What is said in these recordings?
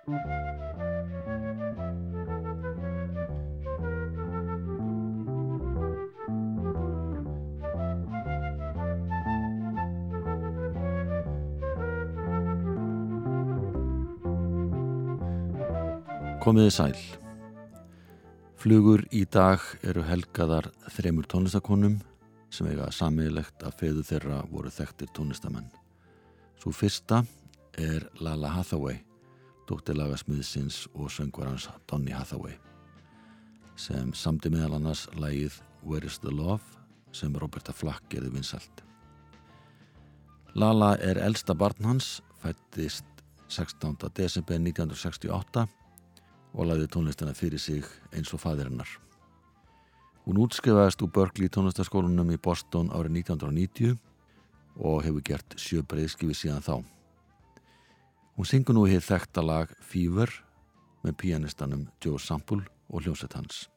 Komiði sæl. Flugur í dag eru helgaðar þremur tónlistakonum sem eiga samiðilegt að feðu þeirra voru þekktir tónlistamenn. Svo fyrsta er Lala Hathaway, dóttilagasmiðsins og söngvarans Donny Hathaway sem samti meðal annars lægið Where is the Love sem Roberta Flack gerði vinsalt. Lala er elsta barn hans, fættist 16. desember 1968 og laði tónlistina fyrir sig eins og fæðirinnar. Hún útskrifaðist úr Berkeley tónlistaskólunum í Boston árið 1990 og hefur gert sjö breyðskifi síðan þá. Hún syngur nú hér þekta lag Fever með pianistanum Joe Sample og hljómsett hans.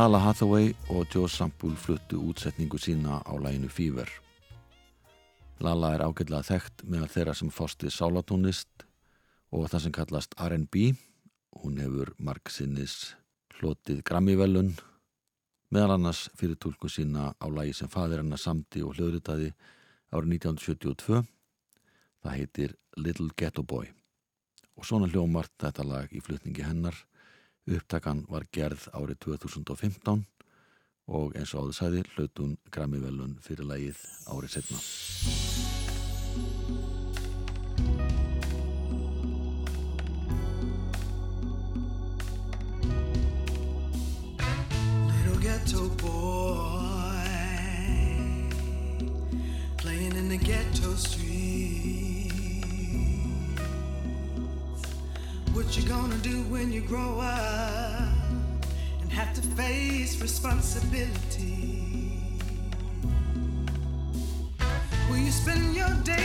Lala Hathaway og Joe Sample fluttu útsetningu sína á læginu Fever. Lala er ágætlega þekkt meðan þeirra sem fósti sálatónist og það sem kallast R&B. Hún hefur margsinnis hlotið Grammy-velun meðal annars fyrir tólku sína á lægi sem fadir hennar samti og hljóðritaði árið 1972. Það heitir Little Ghetto Boy og svona hljómart þetta lag í flutningi hennar. Upptakan var gerð árið 2015 og eins og áður sæði hlautun Grammy-velun fyrir lagið árið setna. Little ghetto boy playing in the ghetto streets. What you gonna do when you grow up and have to face responsibility? Will you spend your days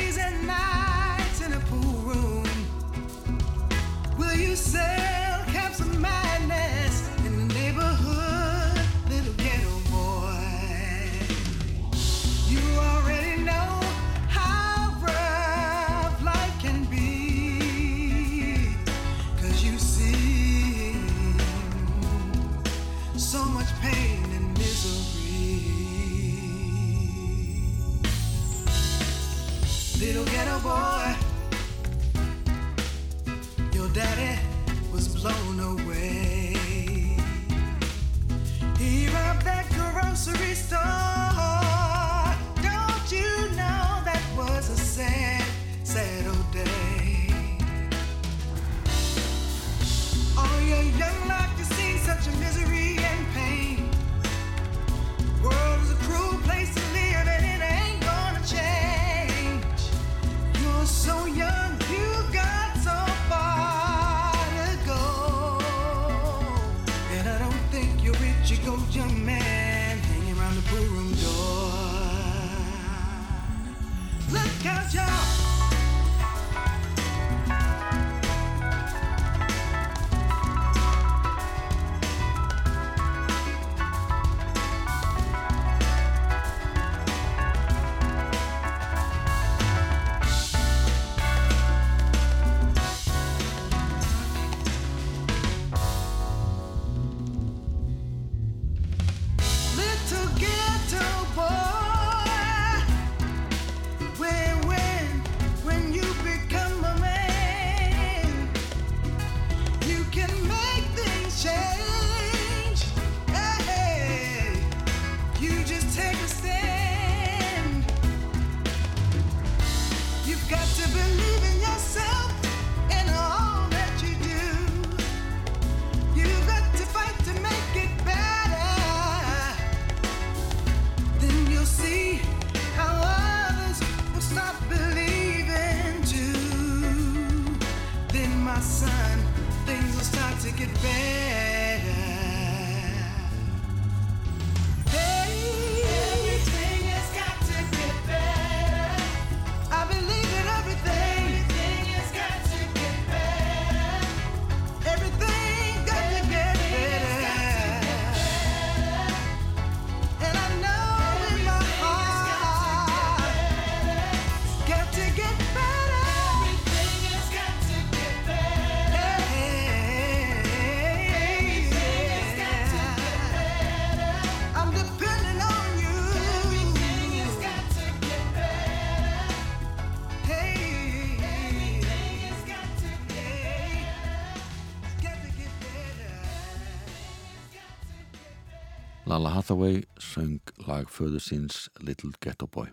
Lala Hathaway söng lag föður síns Little Ghetto Boy.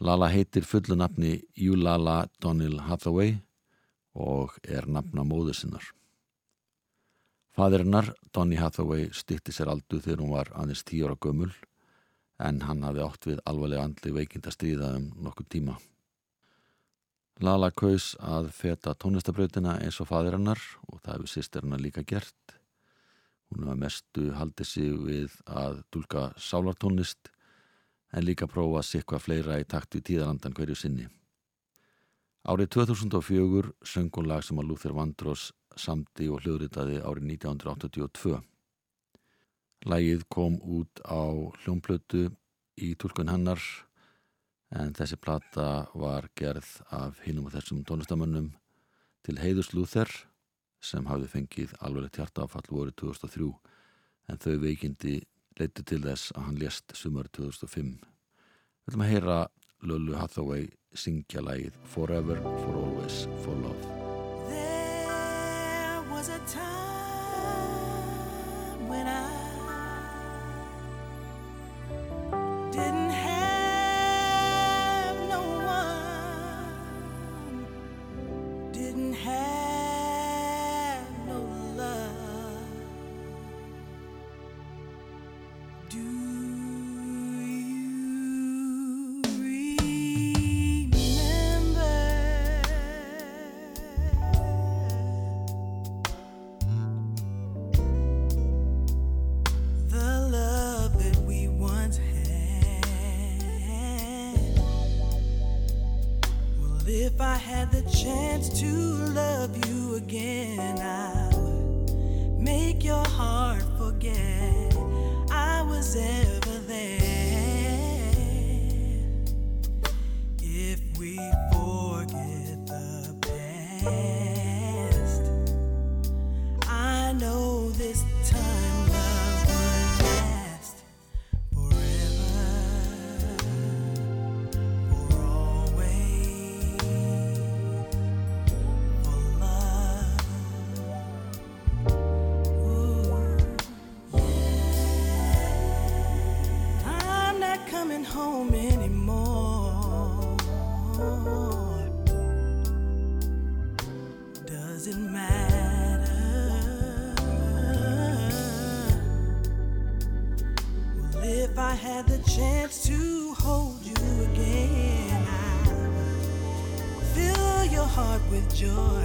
Lala heitir fullu nafni Eulala Donnell Hathaway og er nafna móður sinnar. Fadirinnar, Donny Hathaway, stýtti sér aldu þegar hún var aðeins tíu ára gömul en hann hafði átt við alvarlega andli veikinda stríða um nokkur tíma. Lala kaus að feta tónlistabrautina eins og fadirinnar og það hefur sýstirina líka gert. Hún var mestu haldið sig við að dulka sálartónlist en líka prófa að sikka fleira í takt við tíðalandan hverju sinni. Árið 2004 söng hún lag sem að Luther Vandrós samti og hljóðritaði árið 1982. Lagið kom út á hljómblötu í tulkun hennar en þessi plata var gerð af hinnum og þessum tónlistamönnum til heiðus Luther sem hafði fengið alveglegt hjartafall voru 2003 en þau veikindi leittu til þess að hann lést sumar 2005. Við viljum að heyra Lullu Hathaway syngja lægið Forever, For Always, For Love. There was a time when I if I had the chance to hold you again, fill your heart with joy,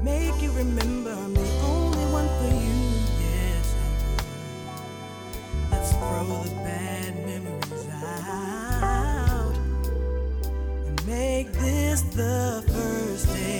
make you remember I'm the only one for you. Yes, I would. Let's throw the bad memories out and make this the first day.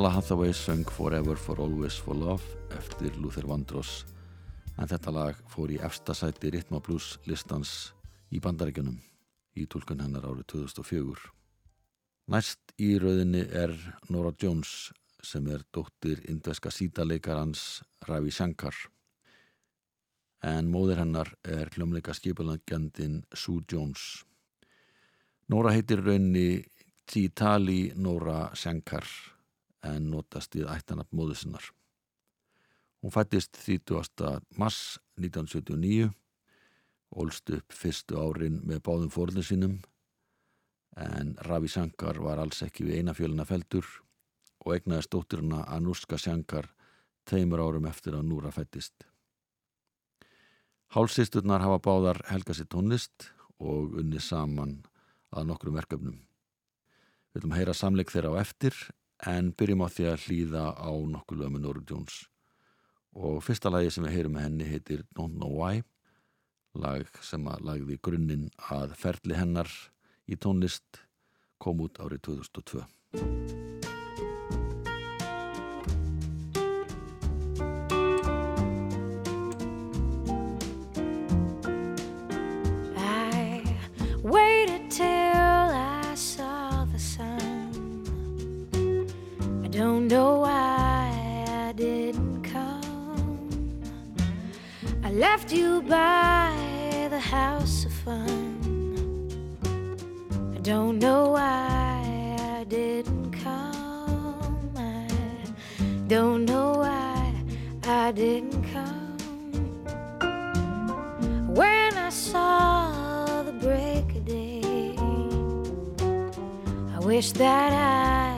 Dalla Hathaway söng Forever for Always for Love eftir Luther Vandross en þetta lag fór í efsta sæti Ritma Blues listans í bandaríkjunum í tólkun hennar árið 2004. Næst í rauðinni er Nora Jones sem er dóttir indveska sítaleikarans Ravi Shankar en móðir hennar er hljómleika skipulangjandin Sue Jones. Nora heitir raunni Títali Nora Shankar en notast við ættanab móðu sinnar. Hún fættist 30. mars 1979, ólst upp fyrstu árin með báðum fórlinn sínum en Ravi Shankar var alls ekki við eina fjöluna feldur og egnaði stótturina Anuska Shankar tveimur árum eftir að Núra fættist. Hálsisturnar hafa báðar helga sér tónlist og unni saman að nokkrum verkefnum. Við viljum heyra samleik þeirra á eftir en byrjum á því að hlýða á nokkuð lögum með Nóru Jones. Og fyrsta lagi sem við heyrum með henni heitir Don't Know Why, lag sem að lagði grunninn að ferli hennar í tónlist kom út árið 2002. Left you by the house of fun. I don't know why I didn't come. I don't know why I didn't come. When I saw the break of day, I wish that I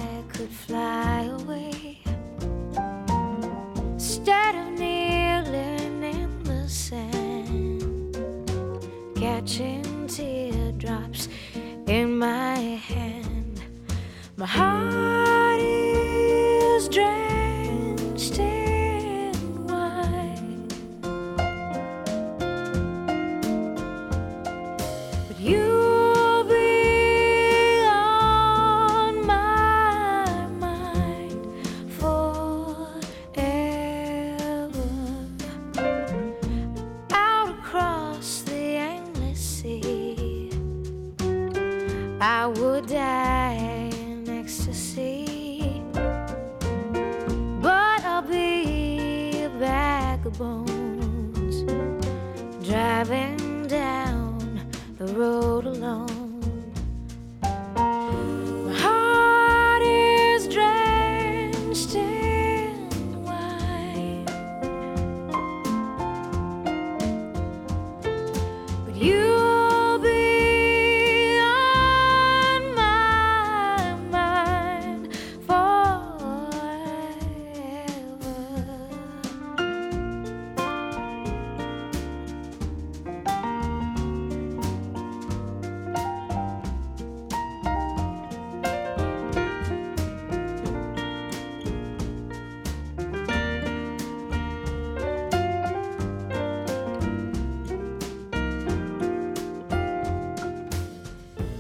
catching teardrops in my hand, my heart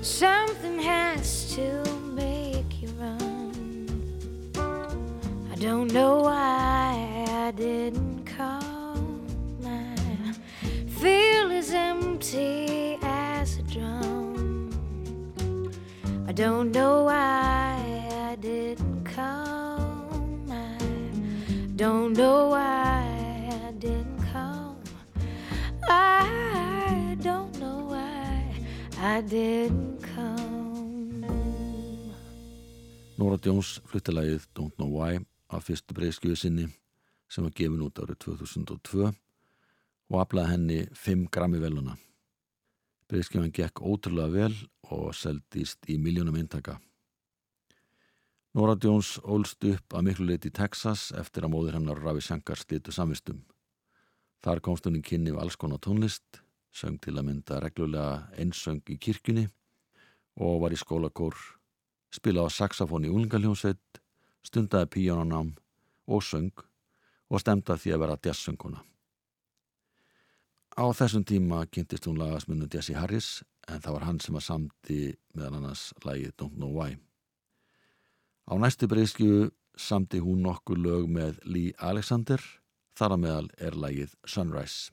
Something has to make you run. I don't know why I didn't call. I feel as empty as a drum. I don't know why I didn't call. I don't know why I didn't call. I don't know why I didn't Nora Jones fluttilagið Don't Know Why af fyrstu breyðskjöðu sinni sem var gefin út árið 2002 og aflaði henni 5 grammi veluna. Breyðskjöfun gekk ótrúlega vel og seldist í miljónum eintaka. Nora Jones ólst upp að miklu leiti í Texas eftir að móðir hennar Ravi Shankar slitu samvistum. Þar komst í kynni við alls konar tónlist, söng til að mynda reglulega einsöng í kirkjunni og var í skólakór spilaði á saxofón í úlingaljónsveit, stundaði píjónanám og söng og stemda því að vera jazzsönguna. Á þessum tíma kynntist hún lagasmunum Jesse Harris en það var hann sem að samti meðal annars lagið Don't Know Why. Á næstu breyskju samdi hún nokkur lög með Lee Alexander, þar að meðal er lagið Sunrise.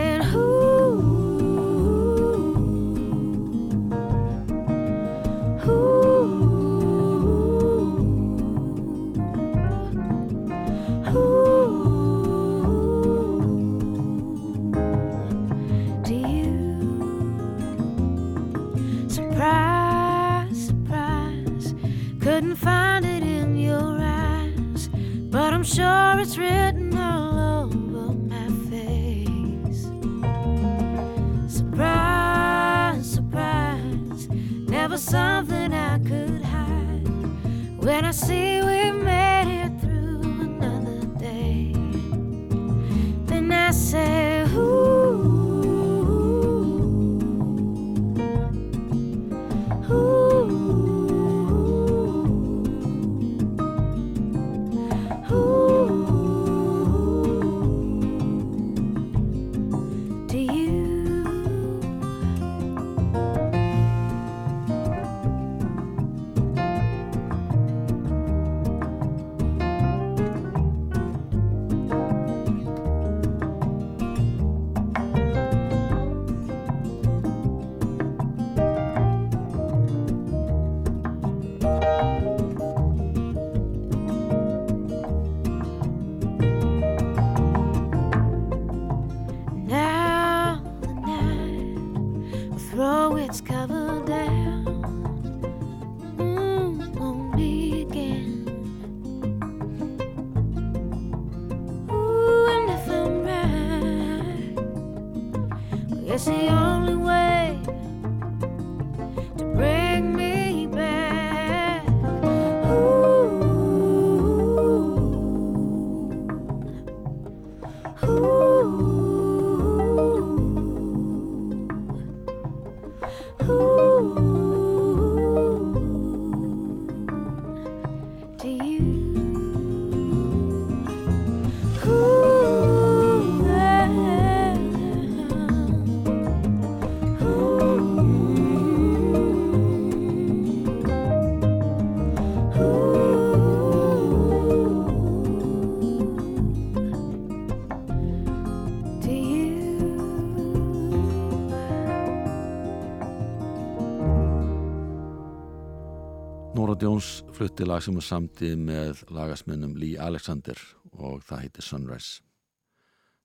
Nora Jones flutti lag sem er samtið með lagasminnum Lee Alexander og það heitir Sunrise.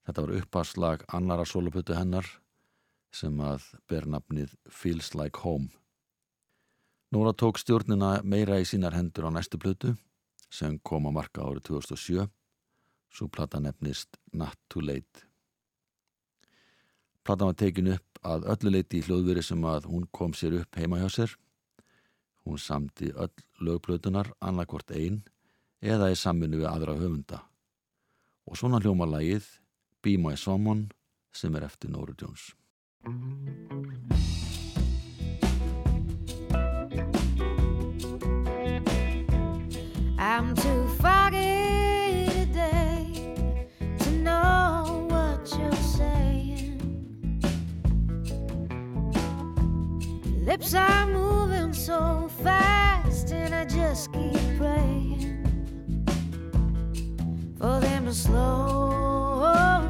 Þetta var uppháslag annara sólupötu hennar sem að ber nafnið Feels Like Home. Nora tók stjórnina meira í sínar hendur á næstu plötu sem kom á marka árið 2007. Svo plata nefnist Not Too Late. Platan var tekin upp að öllu leiti í hljóðveri sem að hún kom sér upp heima hjá sér. Hún samti öll lögplötunar annarkvort einn eða í samvinnu við aðra höfunda. Og svona hljóma lagið Be My Someone sem er eftir Nóru Jones. I'm too foggy today to know what you're saying. Lips are moving so fast, and I just keep praying for them to slow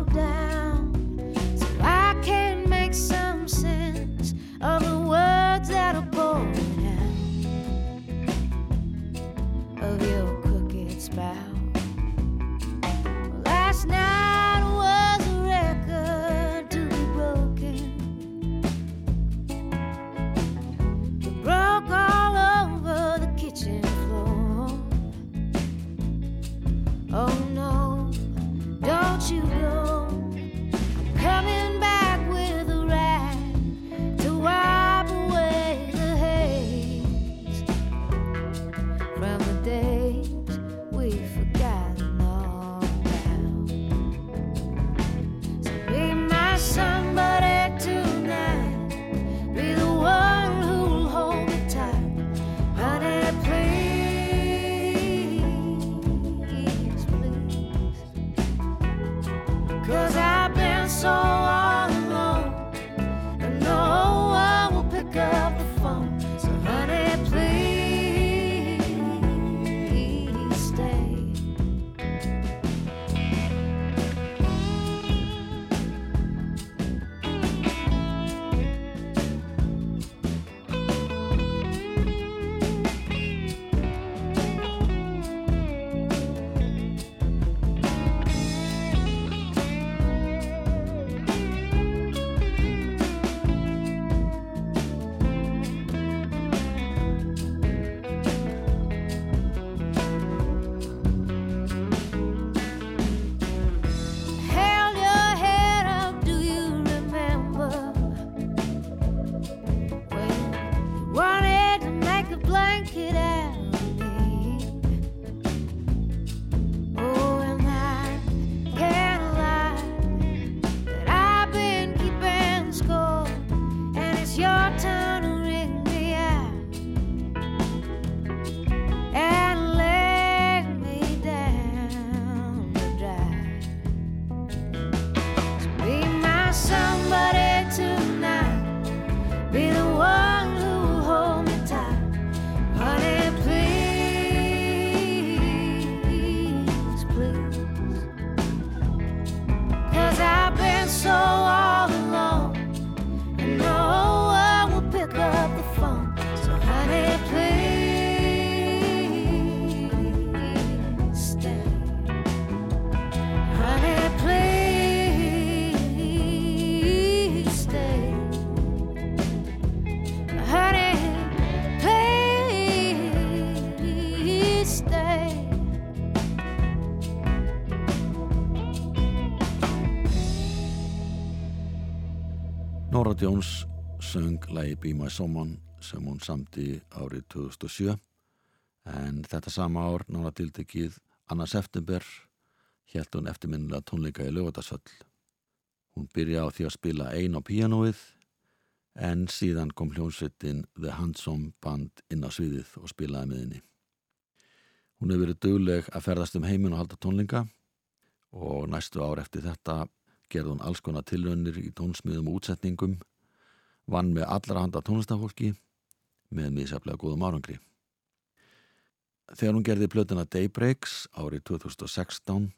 lægi Be My Someone sem hún samti árið 2007 en þetta sama ár nála tildekið Anna September helt hún eftirminnilega tónleika í lögatarsöll. Hún byrja á því að spila ein á píanóið en síðan kom hljónsveitin The Handsome Band inn á sviðið og spilaði með henni. Hún hefur verið dögleg að ferðast um heiminn og halda tónleika og næstu ár eftir þetta gerði hún alls konar tilraunir í tónsmiðum og útsetningum, vann með allra handa tónlistafólki með mísaflega góðum árangri. Þegar hún gerði plötuna Daybreaks árið 2016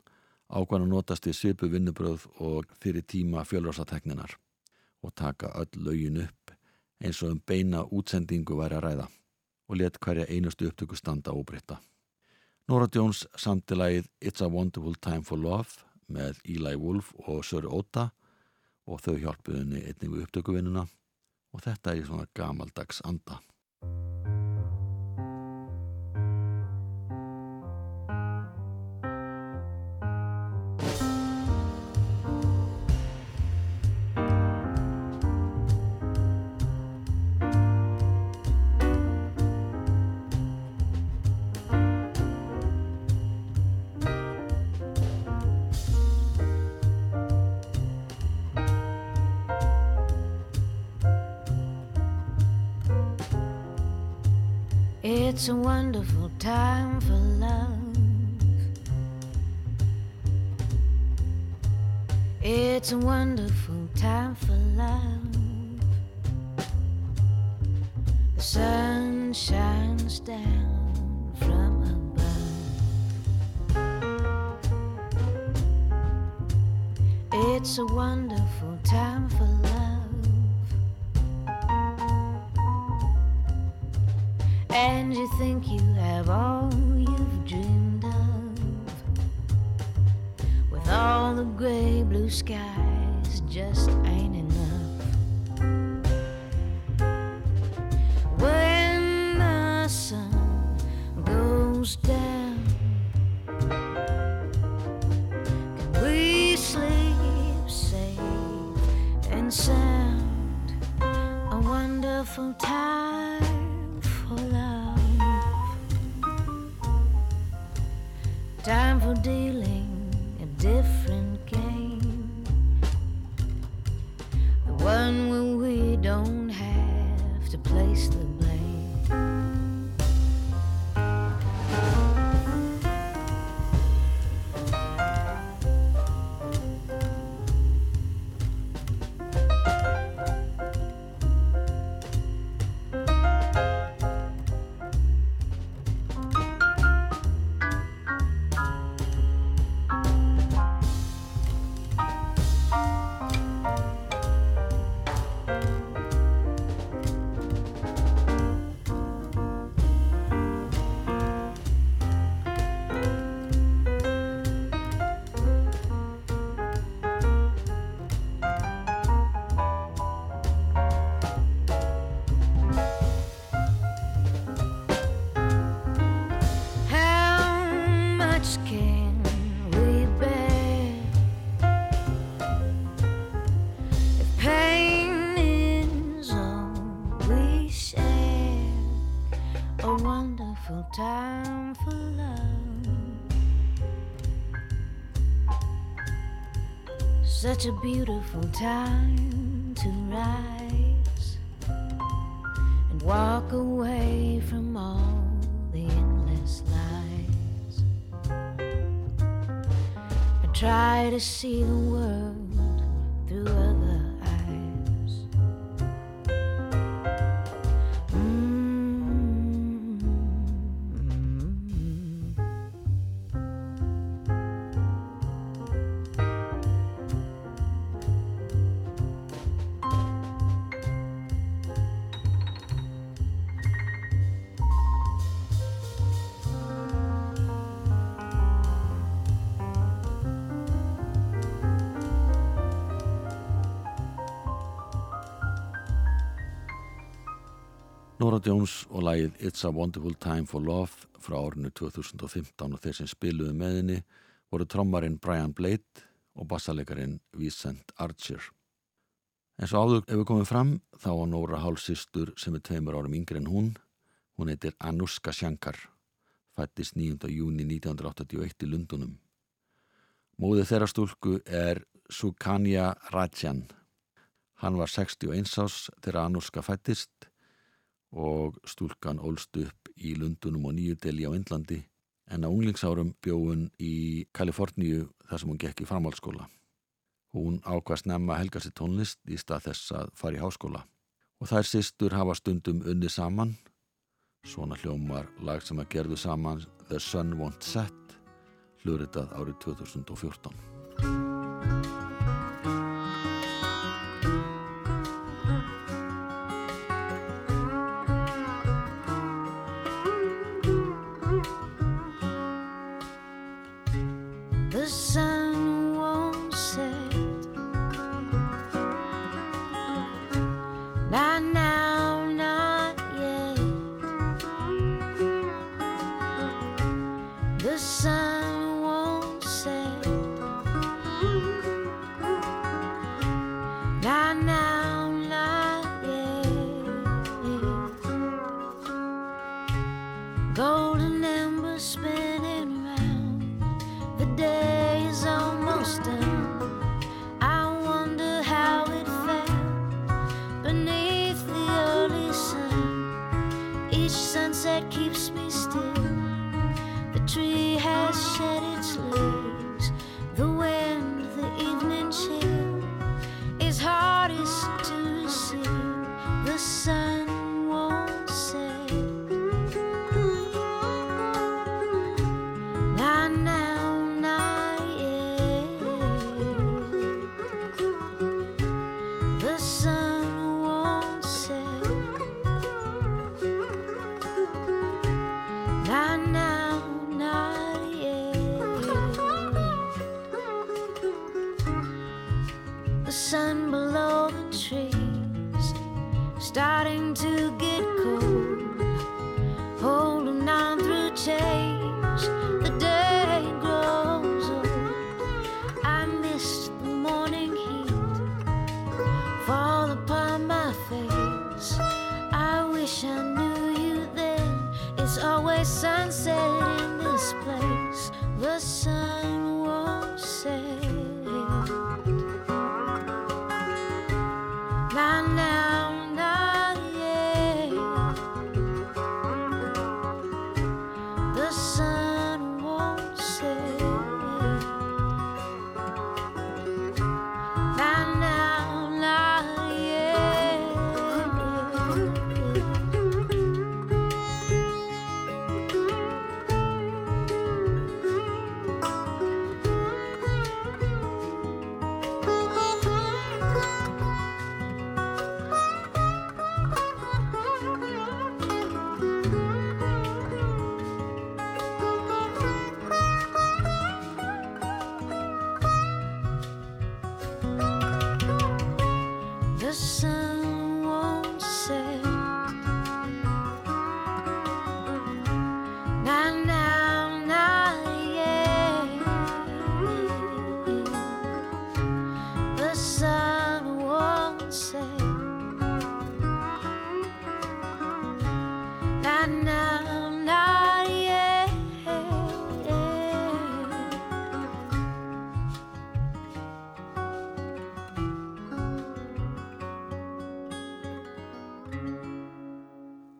ákvæðan að notast í svipu vinnubröð og fyrir tíma fjölrásatekninar og taka öll lögin upp eins og um beina útsendingu væri að ræða og let hverja einustu upptöku standa óbreytta. Nora Jones samti lagið It's a Wonderful Time for Love með Eli Wolf og Sir Ota og þau hjálpuði henni einnig við upptökuvinnuna og þetta er í svona gamaldags anda. A wonderful time for love. It's a wonderful time for love. The sun shines down from above. It's a wonderful time for love. And you think you have all you've dreamed of. With all the gray blue skies just ain't enough. When the sun goes down Can we sleep safe and sound? A wonderful time for dealing a different Such a beautiful time to rise and walk away from all the endless lies. And try to see the Nora Jones og lagið It's a Wonderful Time for Love frá árinu 2015 og þeir sem spiluðu með henni voru trommarinn Brian Blade og bassalegarinn Vincent Archer. En svo áður ef við komum fram þá var Nóra hálsistur sem er tveimur árum yngri en hún. Hún heitir Anuska Shankar, fættist 9. júni 1981 í Lundunum. Móðið þeirra stúlku er Sukanya Rajan. Hann var 61 ás þegar Anuska fættist og stúlkan ólst upp í Lundunum og Nýjudeli á Indlandi en á unglingsárum bjóðun í Kaliforníu þar sem hún gekk í framhaldsskóla. Hún ákvað snemma helga sér tónlist í stað þess að fara í háskóla. Og þær sýstur hafa stundum unni saman. Svona hljómar lag sem að gerðu saman The Sun Won't Set, hljóritað árið 2014. Now, Not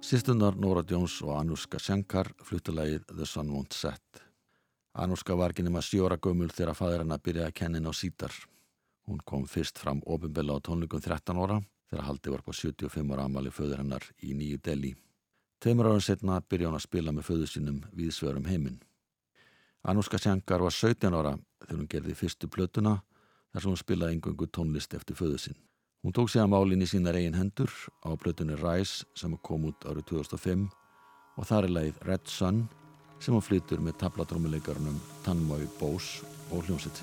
Sýstunar Nora Jones og Anuska Shankar fluttulegið The Sun Won't Set. Anuska var ekki nema sjóra gömul þegar fæðir hennar byrjaði að kenna inn á sítar. Hún kom fyrst fram ofinbella á tónleikum 13 ára þegar haldið var på 75 ára amali föður hennar í Nýju Delhi. Tveimur árum setna byrjaði hún að spila með föður sínum við svörum heiminn. Anuska Shankar var 17 ára þegar hún gerði fyrstu plötuna þar sem hún spilaði engungu tónlist eftir föður sinn. Hún tók sig að málinn í sínar eigin hendur á plötunni Rise sem kom út árið 2005 og þar er leið Red Sun sem hún flytur með tabladrómuleikarunum Tanmói Bós og hljómsett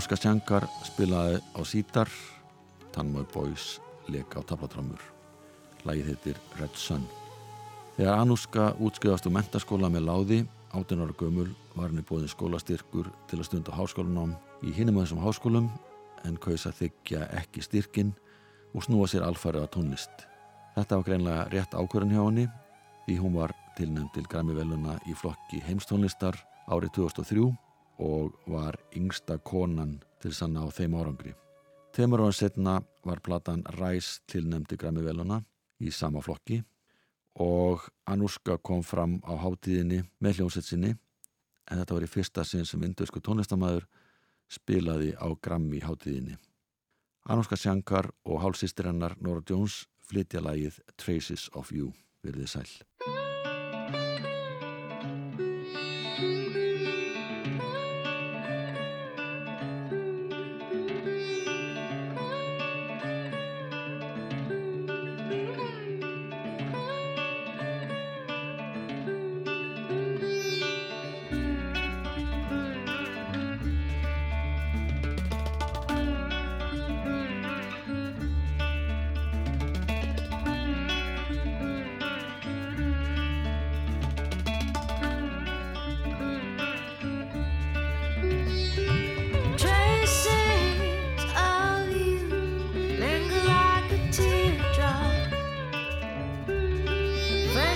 Anuska Shankar spilaði á sítar. Tanmoy Boys leka á tablatrömmur Lægið heitir Red Sun. Þegar Anuska útskjöðast úr mentaskóla með láði 18 ára gömul var henni bóðin skólastyrkur til að stunda háskólanám í hinum að þessum háskólum en kaus að þykja ekki styrkin og snúa sér alfarið á tónlist. Þetta var greinlega rétt ákvörðin hjá henni því hún var tilnæmt til Grammy-veluna í flokki heimstónlistar árið 2003 og var yngsta konan til sann á þeim árangri. Tveimur ára setna var platan Ræs tilnæmt til Grammy-veluna í sama flokki og Anuska kom fram á hátíðinni með hljómsett sinni en þetta var í fyrsta sinn sem indusku tónlistamæður spilaði á Grammy hátíðinni. Anuska Shankar og hálsistir hennar Nora Jones flytja lagið Traces of You, verðið sæl.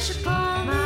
just call my